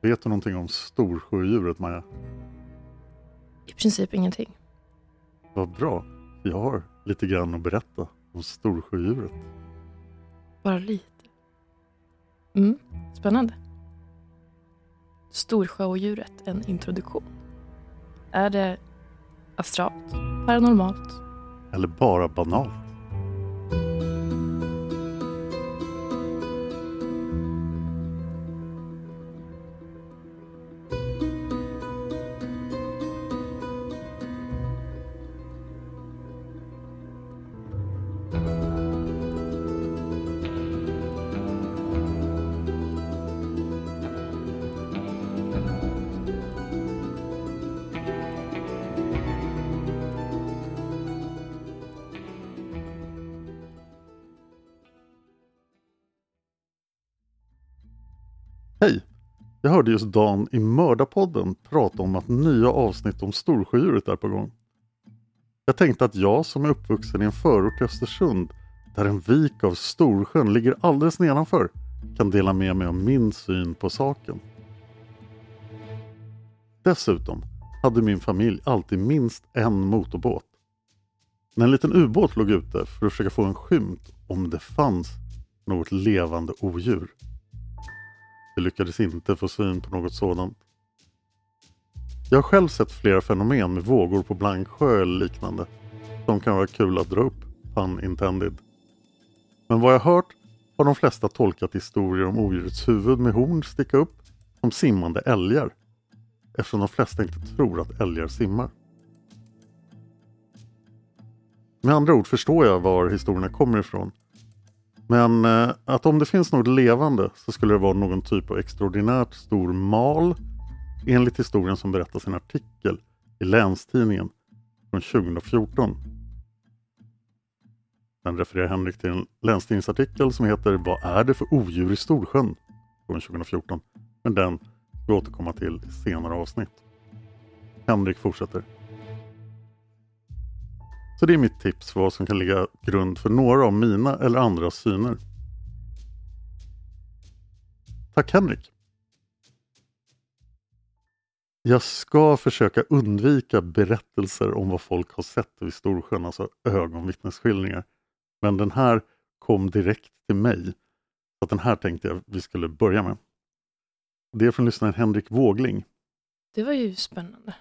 Vet du någonting om storsjödjuret, Maja? I princip ingenting. Vad bra. Jag har lite grann att berätta om storsjödjuret. Bara lite. Mm, spännande. Storsjöodjuret, en introduktion. Är det astralt, paranormalt? Eller bara banalt. Hej! Jag hörde just Dan i Mördarpodden prata om att nya avsnitt om Storsjödjuret är på gång. Jag tänkte att jag som är uppvuxen i en förort till Östersund där en vik av Storsjön ligger alldeles nedanför kan dela med mig av min syn på saken. Dessutom hade min familj alltid minst en motorbåt. När en liten ubåt låg ute för att försöka få en skymt om det fanns något levande odjur. Vi lyckades inte få syn på något sådant. Jag har själv sett flera fenomen med vågor på Blanksjö eller liknande. Som kan vara kul att dra upp, pun intended. Men vad jag hört har de flesta tolkat historier om odjurets huvud med horn sticka upp som simmande älgar. Eftersom de flesta inte tror att älgar simmar. Med andra ord förstår jag var historierna kommer ifrån men eh, att om det finns något levande så skulle det vara någon typ av extraordinärt stor mal enligt historien som berättas i en artikel i Länstidningen från 2014. Den refererar Henrik till en länstidningsartikel som heter Vad är det för odjur i Storsjön? från 2014. Men den ska vi återkomma till i senare avsnitt. Henrik fortsätter. Så det är mitt tips för vad som kan ligga grund för några av mina eller andras syner. Tack Henrik! Jag ska försöka undvika berättelser om vad folk har sett vid Storsjön, alltså ögonvittnesskildringar. Men den här kom direkt till mig. Så den här tänkte jag vi skulle börja med. Det är från lyssnaren Henrik Vågling. Det var ju spännande.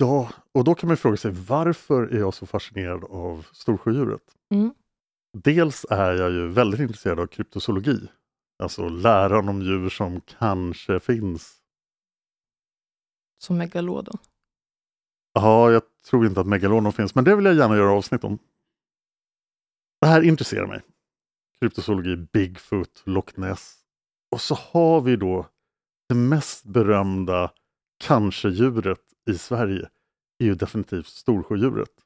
Ja, och då kan man fråga sig varför är jag så fascinerad av storsjödjuret? Mm. Dels är jag ju väldigt intresserad av kryptozoologi. Alltså läran om djur som kanske finns. Som megalodon. Ja, jag tror inte att megalodon finns, men det vill jag gärna göra avsnitt om. Det här intresserar mig. Kryptozoologi, Bigfoot, Loch Ness. Och så har vi då det mest berömda kanske-djuret i Sverige är ju definitivt storsjödjuret.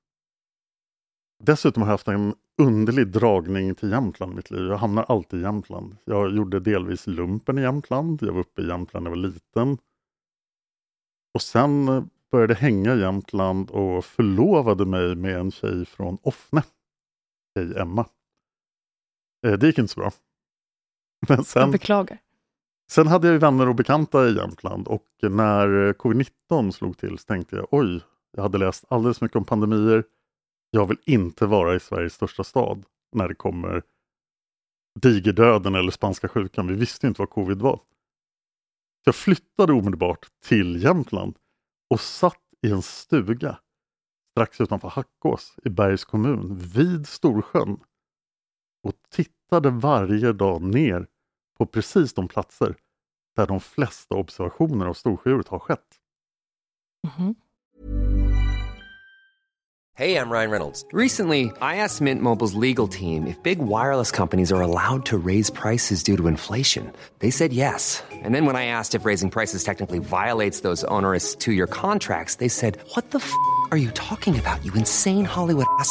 Dessutom har jag haft en underlig dragning till Jämtland i mitt liv. Jag hamnar alltid i Jämtland. Jag gjorde delvis lumpen i Jämtland. Jag var uppe i Jämtland när jag var liten. Och sen började hänga i Jämtland och förlovade mig med en tjej från Offne. Tjej Emma. Eh, det gick inte så bra. Men sen, jag beklagar. Sen hade jag ju vänner och bekanta i Jämtland och när covid-19 slog till så tänkte jag oj, jag hade läst alldeles mycket om pandemier. Jag vill inte vara i Sveriges största stad när det kommer digerdöden eller spanska sjukan. Vi visste inte vad covid var. Jag flyttade omedelbart till Jämtland och satt i en stuga strax utanför Hackås i Bergs kommun vid Storsjön och tittade varje dag ner på precis de platser där de flesta observationer av storsjödjuret har skett. Mm -hmm. Hej, I'm Ryan Reynolds. Recently, I asked Mint Mobiles legal team if big wireless companies are allowed to raise prices due to inflation. They said yes. And then when I asked if raising prices technically violates those onerous two-year contracts, they said, "What the f*** are you talking about? You insane Hollywood ass."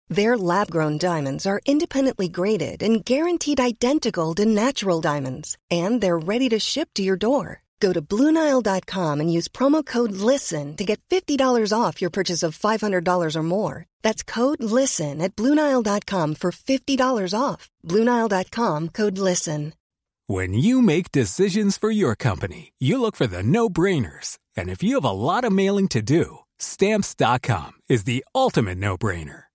Their lab grown diamonds are independently graded and guaranteed identical to natural diamonds, and they're ready to ship to your door. Go to BlueNile.com and use promo code LISTEN to get $50 off your purchase of $500 or more. That's code LISTEN at BlueNile.com for $50 off. BlueNile.com code LISTEN. When you make decisions for your company, you look for the no brainers. And if you have a lot of mailing to do, Stamps.com is the ultimate no brainer.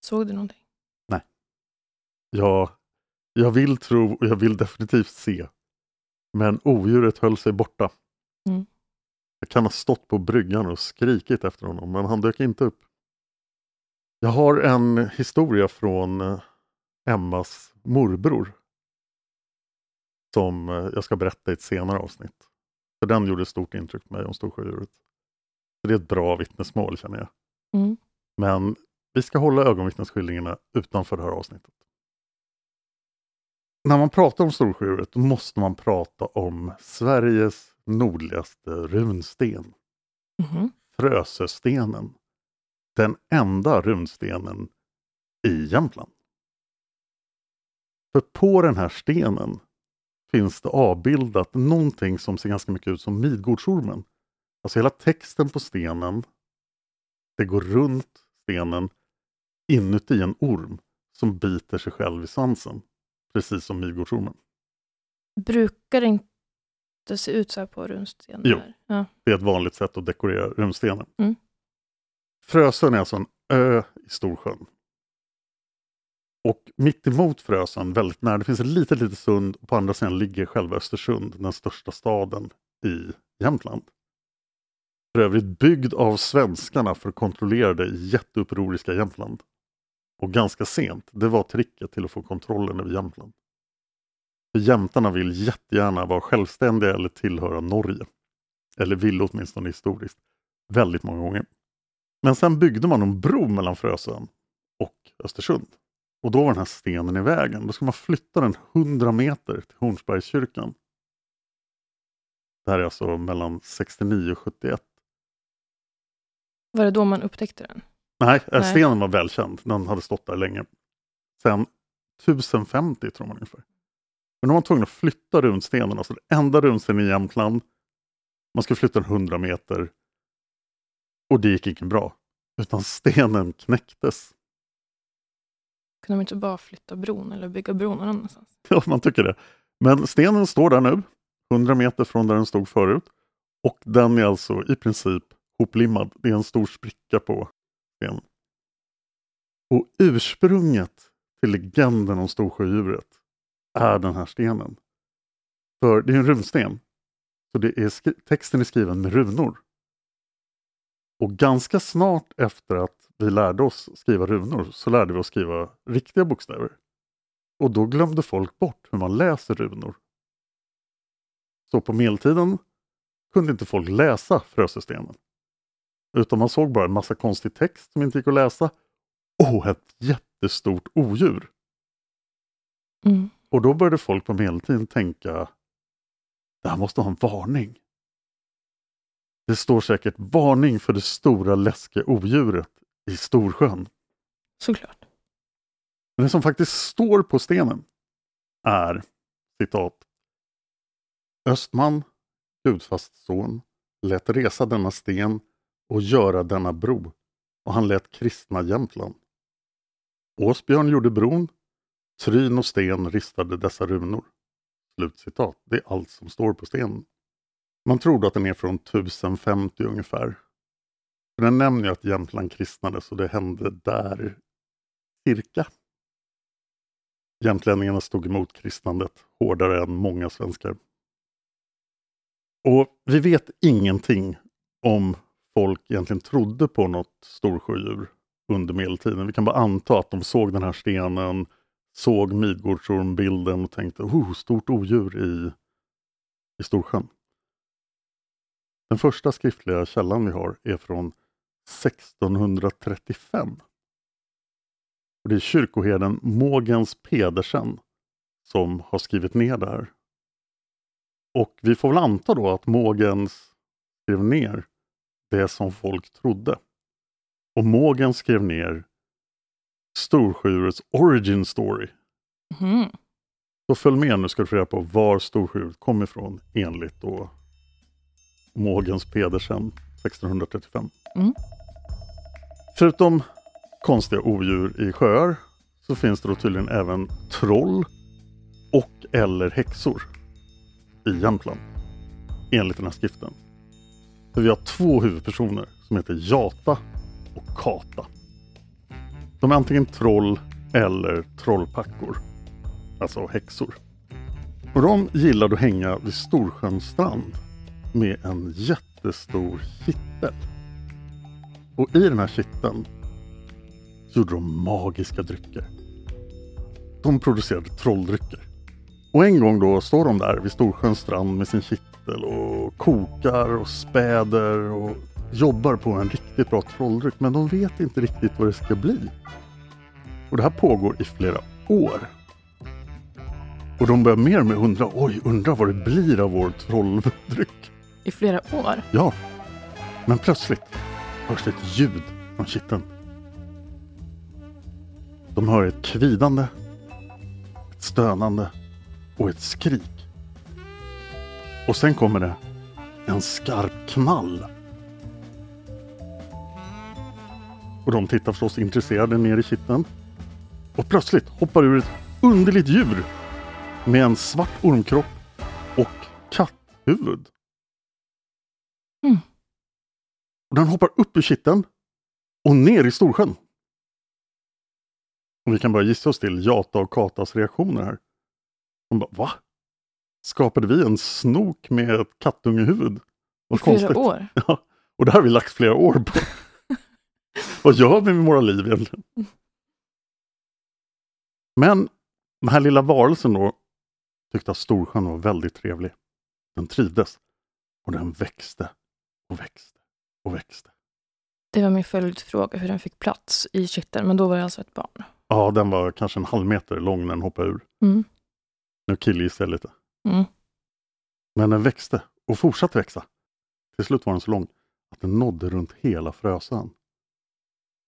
Såg du någonting? Jag, jag vill tro och jag vill definitivt se. Men odjuret höll sig borta. Mm. Jag kan ha stått på bryggan och skrikit efter honom, men han dök inte upp. Jag har en historia från eh, Emmas morbror. Som eh, jag ska berätta i ett senare avsnitt. För den gjorde stort intryck på mig om Storsjöodjuret. Det är ett bra vittnesmål känner jag. Mm. Men vi ska hålla ögonvittnesskildringarna utanför det här avsnittet. När man pratar om Storsjöodjuret måste man prata om Sveriges nordligaste runsten. Mhm. Frösöstenen. Den enda runstenen i Jämtland. För på den här stenen finns det avbildat någonting som ser ganska mycket ut som Midgårdsormen. Alltså hela texten på stenen, det går runt stenen inuti en orm som biter sig själv i svansen. Precis som Midgårdsormen. Brukar det inte se ut så här på runstenar? Jo. Ja. Det är ett vanligt sätt att dekorera runstenen. Mm. Frösön är alltså en ö i Storsjön. Och mitt emot Frösön, väldigt nära, det finns ett litet, litet sund och på andra sidan ligger själva Östersund, den största staden i Jämtland. För övrigt byggd av svenskarna för att kontrollera det jätteupproriska Jämtland. Och ganska sent, det var tricket till att få kontrollen över Jämtland. För jämtarna vill jättegärna vara självständiga eller tillhöra Norge. Eller vill åtminstone historiskt. Väldigt många gånger. Men sen byggde man en bro mellan Frösön och Östersund. Och då var den här stenen i vägen. Då ska man flytta den 100 meter till Hornsbergskyrkan. Det här är alltså mellan 69 och 71. Var det då man upptäckte den? Nej, äh, Nej. stenen var välkänd. Den hade stått där länge. Sen 1050 tror man ungefär. Men då var man tvungen att flytta runstenen. Alltså den enda runstenen i Jämtland. Man skulle flytta den 100 meter. Och det gick inte bra. Utan stenen knäcktes. Kunde de inte bara flytta bron eller bygga bron någon annanstans? Ja, man tycker det. Men stenen står där nu, 100 meter från där den stod förut. Och den är alltså i princip hoplimmad. Det är en stor spricka på stenen. Och ursprunget till legenden om Storsjödjuret är den här stenen. För det är en runsten. Så det är texten är skriven med runor. Och ganska snart efter att vi lärde oss skriva runor så lärde vi oss skriva riktiga bokstäver. Och då glömde folk bort hur man läser runor. Så på medeltiden kunde inte folk läsa Frösöstenen. Utan man såg bara en massa konstig text som inte gick att läsa. Och ett jättestort odjur. Mm. Och då började folk på medeltiden tänka det här måste ha en varning. Det står säkert varning för det stora läskiga odjuret i Storsjön. Såklart. Men det som faktiskt står på stenen är citat Östman, gudfast son, lät resa denna sten och göra denna bro och han lät kristna Jämtland. Åsbjörn gjorde bron, Tryn och sten ristade dessa runor. Slutcitat. Det är allt som står på stenen. Man trodde att den är från 1050 ungefär. För den nämner ju att Jämtland kristnades och det hände där cirka. Jämtlänningarna stod emot kristnandet hårdare än många svenskar. Och vi vet ingenting om folk egentligen trodde på något storsjödjur under medeltiden. Vi kan bara anta att de såg den här stenen, såg Midgårdsormbilden och tänkte oh, stort odjur i, i Storsjön. Den första skriftliga källan vi har är från 1635. Och det är kyrkoherden Mågens Pedersen som har skrivit ner det här. Och vi får väl anta då att Mågens skrev ner det som folk trodde. Och Mågen skrev ner Storsjödjurets origin story. Mhm. Så följ med nu ska du få reda på var Storsjödjuret kom ifrån enligt då Mågens Pedersen 1635. Mm. Förutom konstiga odjur i sjöar så finns det då tydligen även troll och eller häxor i Jämtland. Enligt den här skriften där vi har två huvudpersoner som heter Jata och Kata. De är antingen troll eller trollpackor. Alltså häxor. Och de gillade att hänga vid Storsjöns strand med en jättestor kittel. Och i den här kitteln gjorde de magiska drycker. De producerade trolldrycker. Och en gång då står de där vid Storsjöns strand med sin kittel och kokar och späder och jobbar på en riktigt bra trolldryck. Men de vet inte riktigt vad det ska bli. Och det här pågår i flera år. Och de börjar mer och mer undra, oj, undra vad det blir av vår trolldryck. I flera år. Ja, men plötsligt hörs det ett ljud från kitteln. De hör ett kvidande, ett stönande och ett skrik. Och sen kommer det en skarp knall. Och de tittar förstås intresserade ner i kitteln. Och plötsligt hoppar ur ett underligt djur med en svart ormkropp och katthuvud. Mm. Och den hoppar upp ur kitteln och ner i Storsjön. Och vi kan bara gissa oss till Jata och Katas reaktioner här. De bara, va? Skapade vi en snok med ett kattungehuvud? I Vad flera konstigt. år. Ja, och det har vi lagt flera år på. Vad gör vi med våra liv egentligen? Men den här lilla varelsen då tyckte att Storsjön var väldigt trevlig. Den trivdes. Och den växte och växte och växte. Det var min följdfråga hur den fick plats i kitteln, men då var det alltså ett barn. Ja, den var kanske en halv meter lång när den hoppade ur. Mm. Nu killgissar jag lite. Mm. Men den växte och fortsatte växa. Till slut var den så lång att den nådde runt hela Frösön.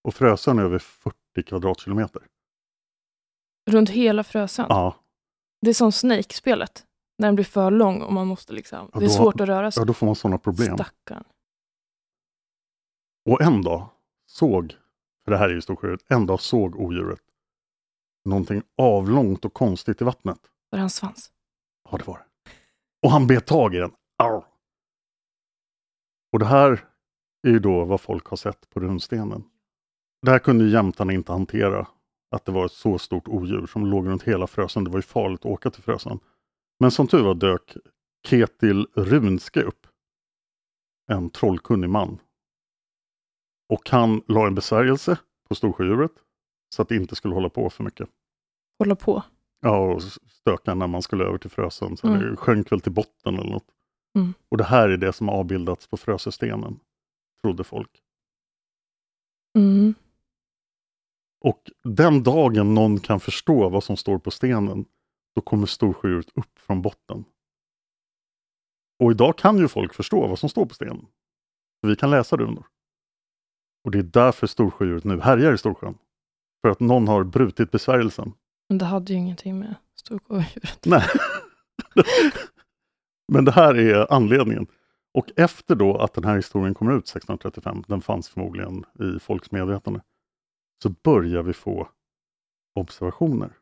Och Frösön är över 40 kvadratkilometer. Runt hela Frösön. Ja, Det är som Snake-spelet. När den blir för lång och man måste liksom... Ja, det är då- svårt att röra sig. ja, då får man sådana problem. Stackarn. Och en dag såg, för det här är ju Storsjöodjuret, en dag såg odjuret någonting avlångt och konstigt i vattnet. Var det hans svans? Ja, det var det. Och han bet tag i den. Arr. Och det här är ju då vad folk har sett på runstenen. Det här kunde jämtarna inte hantera. Att det var ett så stort odjur som låg runt hela Frösön. Det var ju farligt att åka till Frösön. Men som tur var dök Ketil Runske upp. En trollkunnig man. Och han la en besvärjelse på Storsjödjuret. Så att det inte skulle hålla på för mycket. Hålla på. Ja, och stöka när man skulle över till Frösön. Så Mm. det sjönk väl till botten eller något. Mm. Och det här är det som avbildats på Frösöstenen, trodde folk. Mm. Och den dagen någon kan förstå vad som står på stenen, då kommer Storsjödjuret upp från botten. Och idag kan ju folk förstå vad som står på stenen. Vi kan läsa runor. Och det är därför Storsjödjuret nu härjar i Storsjön. För att någon har brutit besvärjelsen. Men det hade ju ingenting med storkådjuret. Nej. Men det här är anledningen. Och efter då att den här historien kommer ut 1635, den fanns förmodligen i folks medvetande, så börjar vi få observationer.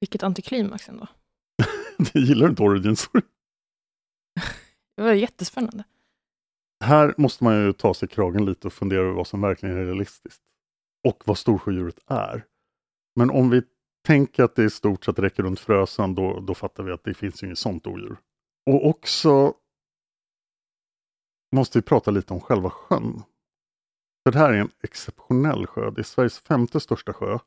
Vilket antiklimax ändå. Det gillar du inte origin story? Det var jättespännande. Här måste man ju ta sig kragen lite och fundera över vad som verkligen är realistiskt. Och vad storsjödjuret är. Men om vi tänker att det i stort sett räcker runt Frösön, då, då fattar vi att det finns inget sånt odjur. Och också måste vi prata lite om själva sjön. För det här är en exceptionell sjö. Det är Sveriges femte största sjö.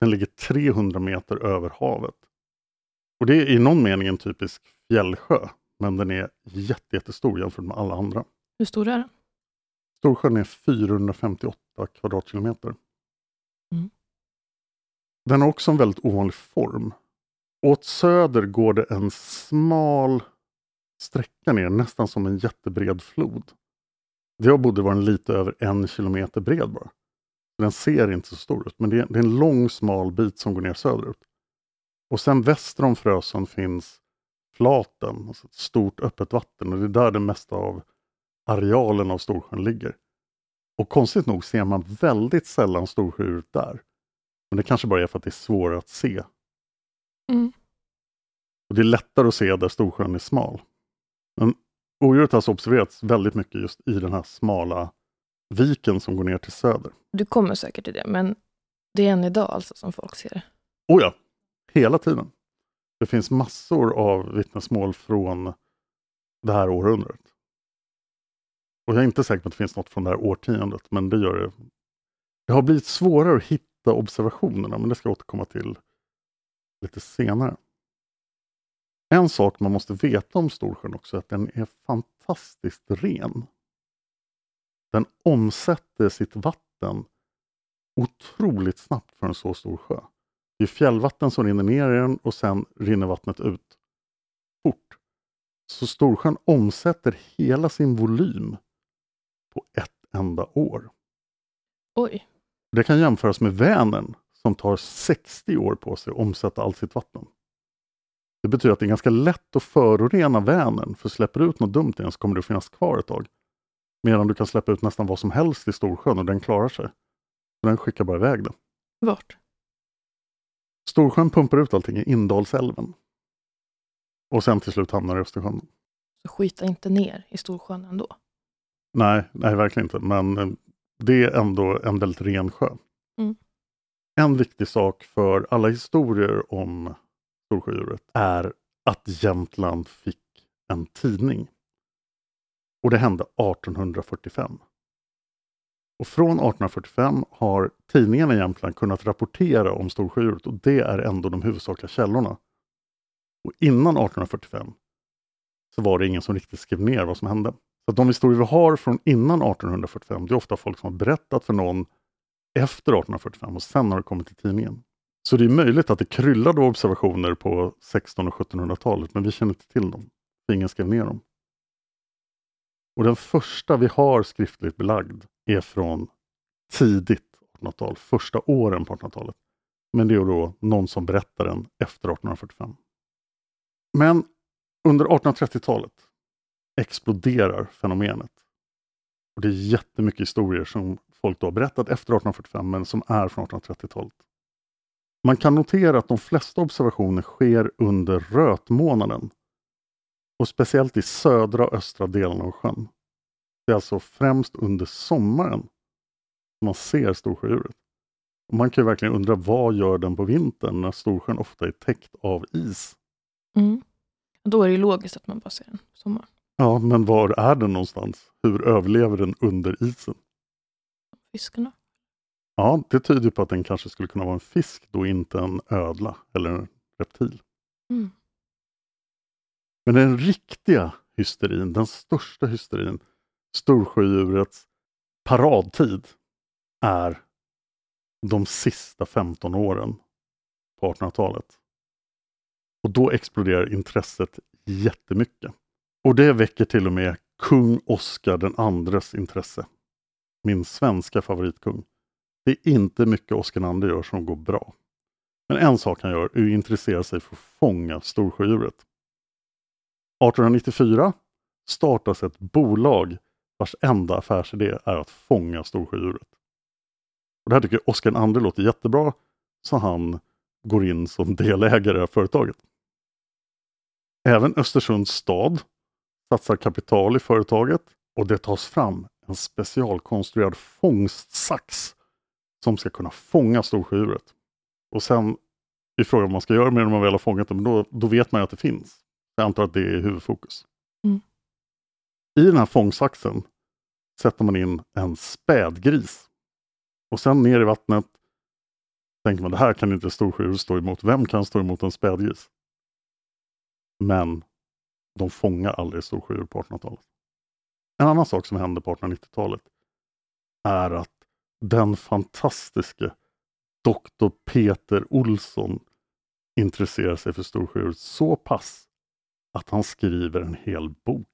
Den ligger 300 meter över havet. Och det är i någon mening en typisk fjällsjö, men den är jätte, jättestor jämfört med alla andra. Hur stor är den? Storsjön är 458 kvadratkilometer. Mm. Den har också en väldigt ovanlig form. Åt söder går det en smal sträcka ner, nästan som en jättebred flod. Där jag bodde var den lite över en kilometer bred bara. Den ser inte så stor ut, men det är, det är en lång smal bit som går ner söderut. Och sen väster om Frösön finns Flaten, alltså ett stort öppet vatten och det är där det mesta av arealen av Storsjön ligger. Och konstigt nog ser man väldigt sällan storsjödjur där. Men det kanske bara är för att det är svårare att se. Mm. Och det är lättare att se där Storsjön är smal. Men odjuret har alltså observerats väldigt mycket just i den här smala viken som går ner till söder. Du kommer säkert till det, men det är än idag alltså som folk ser det. Oh ja, hela tiden. Det finns massor av vittnesmål från det här århundradet. Och jag är inte säker på att det finns något från det här årtiondet, men det gör det. Det har blivit svårare att hitta observationerna, men det ska jag återkomma till lite senare. En sak man måste veta om Storsjön också är att den är fantastiskt ren. Den omsätter sitt vatten otroligt snabbt för en så stor sjö. Det är fjällvatten som rinner ner i den och sen rinner vattnet ut fort. Så Storsjön omsätter hela sin volym på ett enda år. Oj, det kan jämföras med Vänern som tar 60 år på sig att omsätta allt sitt vatten. Det betyder att det är ganska lätt att förorena Vänern, för släpper du ut något dumt i den så kommer det att finnas kvar ett tag. Medan du kan släppa ut nästan vad som helst i Storsjön och den klarar sig. Den skickar bara iväg det. vart? Storsjön pumpar ut allting i Indalsälven. Och sen till slut hamnar det i Östersjön. Så skita inte ner i Storsjön ändå. Nej, nej, verkligen inte. Men eh, det är ändå en väldigt ren sjö. Mm. En viktig sak för alla historier om Storsjödjuret är att Jämtland fick en tidning. Och det hände 1845. Och från 1845 har tidningarna i Jämtland kunnat rapportera om Storsjödjuret och det är ändå de huvudsakliga källorna. Och innan 1845 så var det ingen som riktigt skrev ner vad som hände. Så att de historier vi har från innan 1845, det är ofta folk som har berättat för någon efter 1845 och sen har det kommit till tidningen. Så det är möjligt att det kryllade av observationer på 1600 och 1700-talet, men vi känner inte till dem. Ingen skrev ner dem. Och den första vi har skriftligt belagd är från tidigt 1800-tal, första åren på 1800-talet. Men det är då någon som berättar den efter 1845. Men under 1830-talet exploderar fenomenet. Och Det är jättemycket historier som folk då har berättat efter 1845 men som är från 1830-talet. Man kan notera att de flesta observationer sker under rötmånaden och speciellt i södra och östra delarna av sjön. Det är alltså främst under sommaren som man ser Storsjödjuret. Och man kan ju verkligen undra vad gör den på vintern när Storsjön ofta är täckt av is? Mm. Då är det ju logiskt att man bara ser den på sommaren. Ja, men var är den någonstans? Hur överlever den under isen? Fiskarna. Ja, det tyder på att den kanske skulle kunna vara en fisk då, inte en ödla eller en reptil. Mm. Men den riktiga hysterin, den största hysterin, storsjödjurets paradtid, är de sista 15 åren på 1800-talet. Och då exploderar intresset jättemycket. Och det väcker till och med kung Oscar den andres intresse. Min svenska favoritkung. Det är inte mycket Oscar II gör som går bra. Men en sak han gör är att intressera sig för att fånga storsjödjuret. 1894 startas ett bolag vars enda affärsidé är att fånga storsjödjuret. Och det här tycker Oscar II låter jättebra, så han går in som delägare i företaget. Även Östersunds stad satsar kapital i företaget och det tas fram en specialkonstruerad fångstsax som ska kunna fånga storsjödjuret. Och sen är frågan vad man ska göra med det när man väl har fångat det, men då, då vet man ju att det finns. Jag antar att det är huvudfokus. Mm. I den här fångsaxen sätter man in en spädgris. Och sen ner i vattnet tänker man det här kan inte storsjödjur stå emot. Vem kan stå emot en spädgris? Men de fångar aldrig Storsjöodjur på 1800-talet. En annan sak som hände på 1890-talet är att den fantastiske doktor Peter Olsson intresserar sig för storsjöodjur så pass att han skriver en hel bok.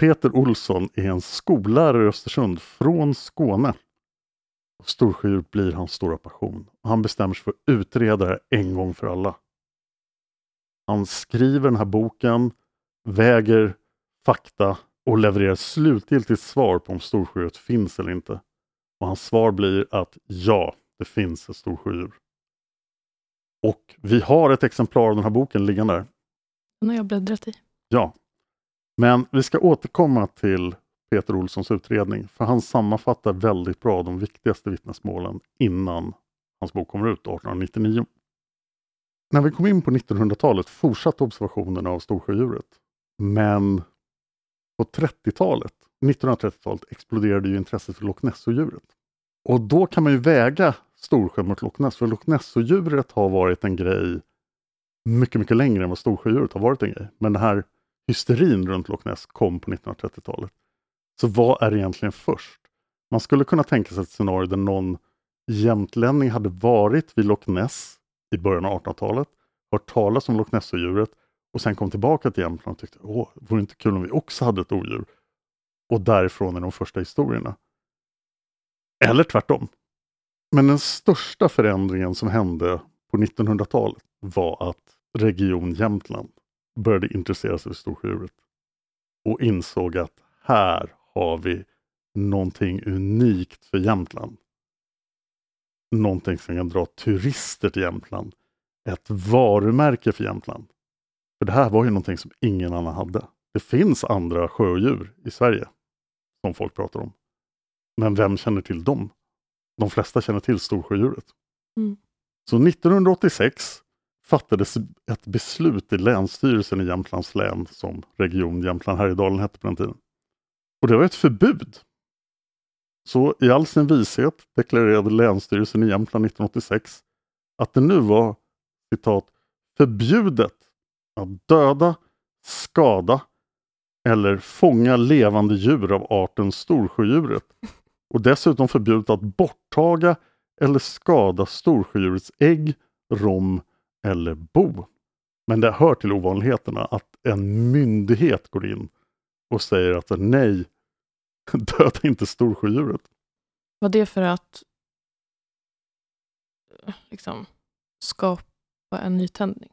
Peter Olsson är en skollärare i Östersund från Skåne. Storsjöodjur blir hans stora passion. Han bestämmer sig för att utreda det en gång för alla. Han skriver den här boken, väger fakta och levererar slutgiltigt svar på om storsjödjuret finns eller inte. Och hans svar blir att ja, det finns ett storsjödjur. Och vi har ett exemplar av den här boken liggande där. Den har jag bläddrat i. Ja. Men vi ska återkomma till Peter Olssons utredning, för han sammanfattar väldigt bra de viktigaste vittnesmålen innan hans bok kommer ut 1899. När vi kom in på 1900-talet fortsatte observationerna av storsjödjuret. Men på 30-talet, 1930-talet, exploderade ju intresset för Loch Ness-djuret. Och då kan man ju väga Storsjö mot Loch Ness, för Loch Ness-djuret har varit en grej mycket, mycket längre än vad Storsjödjuret har varit en grej. Men den här hysterin runt Loch Ness kom på 1930-talet. Så vad är egentligen först? Man skulle kunna tänka sig ett scenario där någon jämtlänning hade varit vid Loch Ness i början av 1800-talet, hört talas om Loch Ness-odjuret och sen kom tillbaka till Jämtland och tyckte åh, vore inte kul om vi också hade ett odjur? Och därifrån är de första historierna. Eller tvärtom. Men den största förändringen som hände på 1900-talet var att Region Jämtland började intressera sig för Storsjöodjuret. och insåg att här har vi någonting unikt för Jämtland. Någonting som kan dra turister till Jämtland. Ett varumärke för Jämtland. För det här var ju någonting som ingen annan hade. Det finns andra sjödjur i Sverige som folk pratar om. Men vem känner till dem? De flesta känner till storsjödjuret. Mm. Så 1986 fattades ett beslut i Länsstyrelsen i Jämtlands län, som Region Jämtland Härjedalen hette på den tiden. Och det var ett förbud. Så i all sin vishet deklarerade Länsstyrelsen i Jämtland 1986 att det nu var citat förbjudet att döda, skada eller fånga levande djur av arten storsjödjuret och dessutom förbjudet att borttaga eller skada storsjödjurets ägg, rom eller bo. Men det hör till ovanligheterna att en myndighet går in och säger att nej, döda inte storsjödjuret. Var det för att eh, liksom, skapa en nytändning?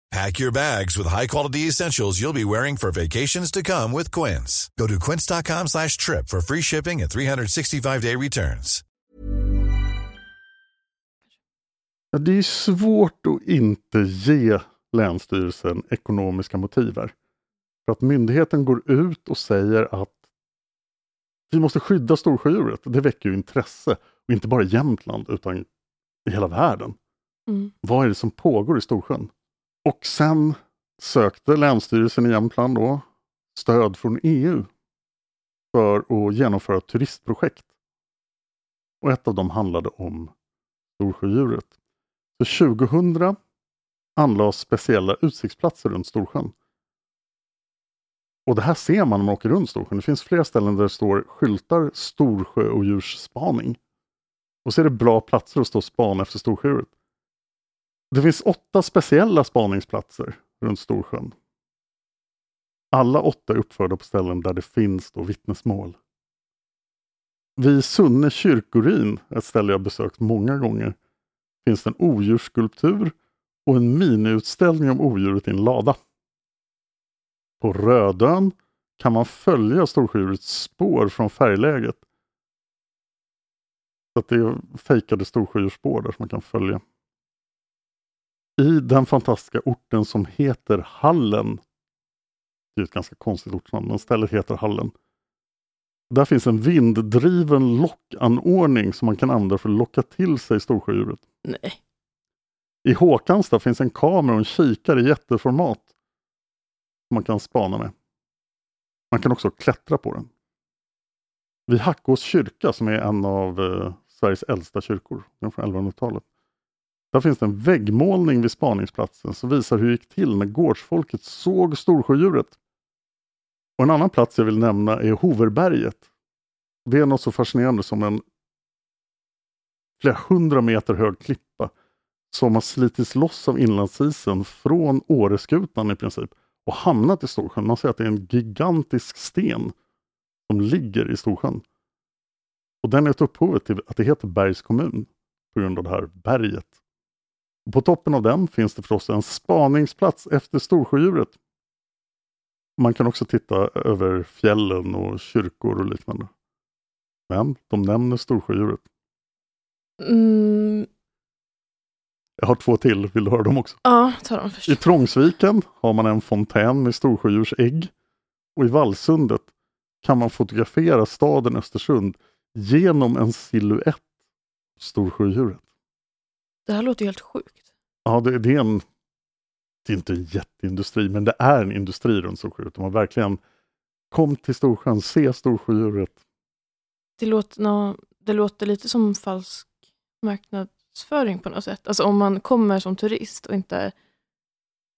Pack your bags with high-quality essentials you'll be wearing for vacations to come with Quince. Go to quince.com slash trip for free shipping and 365-day returns. Ja, det är svårt att inte ge Länsstyrelsen ekonomiska motiv här. För att myndigheten går ut och säger att vi måste skydda storsjödjuret. Det väcker ju intresse. Och inte bara i Jämtland utan i hela världen. Mm. Vad är det som pågår i Storsjön? Och sen sökte Länsstyrelsen i Jämtland då stöd från EU för att genomföra ett turistprojekt. Och ett av dem handlade om Storsjödjuret. Så 2000 anlades speciella utsiktsplatser runt Storsjön. Och det här ser man när man åker runt Storsjön. Det finns flera ställen där det står skyltar Storsjö och djursspaning. Och så är det bra platser att stå och spana efter Storsjöodjuret. Det finns åtta speciella spaningsplatser runt Storsjön. Alla åtta är uppförda på ställen där det finns då vittnesmål. Vid Sunne kyrkoruin, ett ställe jag besökt många gånger, finns det en odjursskulptur och en miniutställning om odjuret i en lada. På Rödön kan man följa Storsjöodjurets spår från färgläget. Så att det är fejkade storsjödjursspår där som man kan följa. I den fantastiska orten som heter Hallen. Det är ett ganska konstigt ortsnamn, men stället heter Hallen. Där finns en vinddriven lockanordning som man kan använda för att locka till sig storsjödjuret. Nej. I Håkansta finns en kamera och en kikare i jätteformat. Som man kan spana med. Man kan också klättra på den. Vid Hackås kyrka som är en av eh, Sveriges äldsta kyrkor, den från 1100-talet. Där finns det en väggmålning vid spaningsplatsen som visar hur det gick till när gårdsfolket såg storsjödjuret. Och en annan plats jag vill nämna är Hoverberget. Det är något så fascinerande som en flera hundra meter hög klippa som har slitits loss av inlandsisen från Åreskutan i princip och hamnat i Storsjön. Man säger att det är en gigantisk sten som ligger i Storsjön. Och den är ett upphov till att det heter Bergs kommun på grund av det här berget. På toppen av den finns det förstås en spaningsplats efter Storsjödjuret. Man kan också titta över fjällen och kyrkor och liknande. Men de nämner Storsjödjuret. Mm, Jag har två till, vill du höra dem också? ja, ta dem först. I Trångsviken har man en fontän med storsjödjurs ägg. Och i Vallsundet kan man fotografera staden Östersund genom en silhuett storsjödjuret. Det här låter ju helt sjukt. Ja, det, det är en det är inte en jätteindustri, men det är en industri runt Storsjöodjuret. De har verkligen kom till Storsjön, se Storsjöodjuret. Det låter, nå- det låter lite som falsk marknadsföring på något sätt. Alltså om man kommer som turist och inte,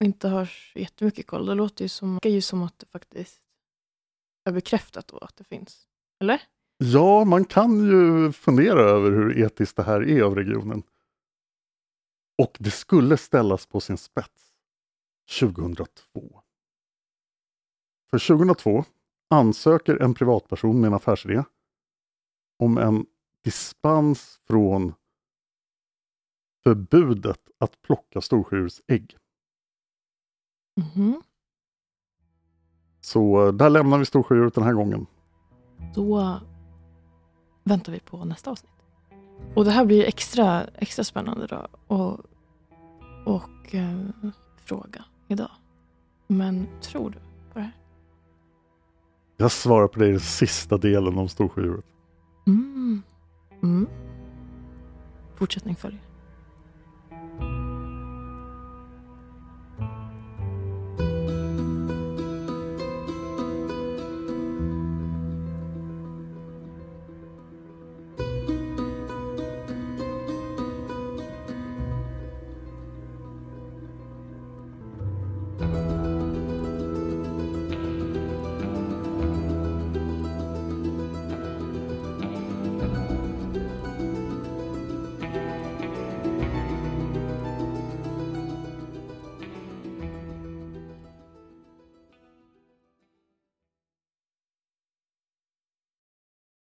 inte har jättemycket koll, det låter ju som, det ju som att det faktiskt är bekräftat då att det finns. Eller? Ja, man kan ju fundera över hur etiskt det här är av regionen. Och det skulle ställas på sin spets 2002. För 2002 ansöker en privatperson med en affärsidé om en dispens från förbudet att plocka storsjödjurs ägg. Mhm. Så eh, där lämnar vi storsjödjuret den här gången. Då väntar vi på nästa avsnitt. Och det här blir extra, extra spännande då och, och eh, fråga idag. Men tror du på det här? Jag svarar på det i den sista delen om storsjödjuret. Mm. Mm. Fortsättning följer.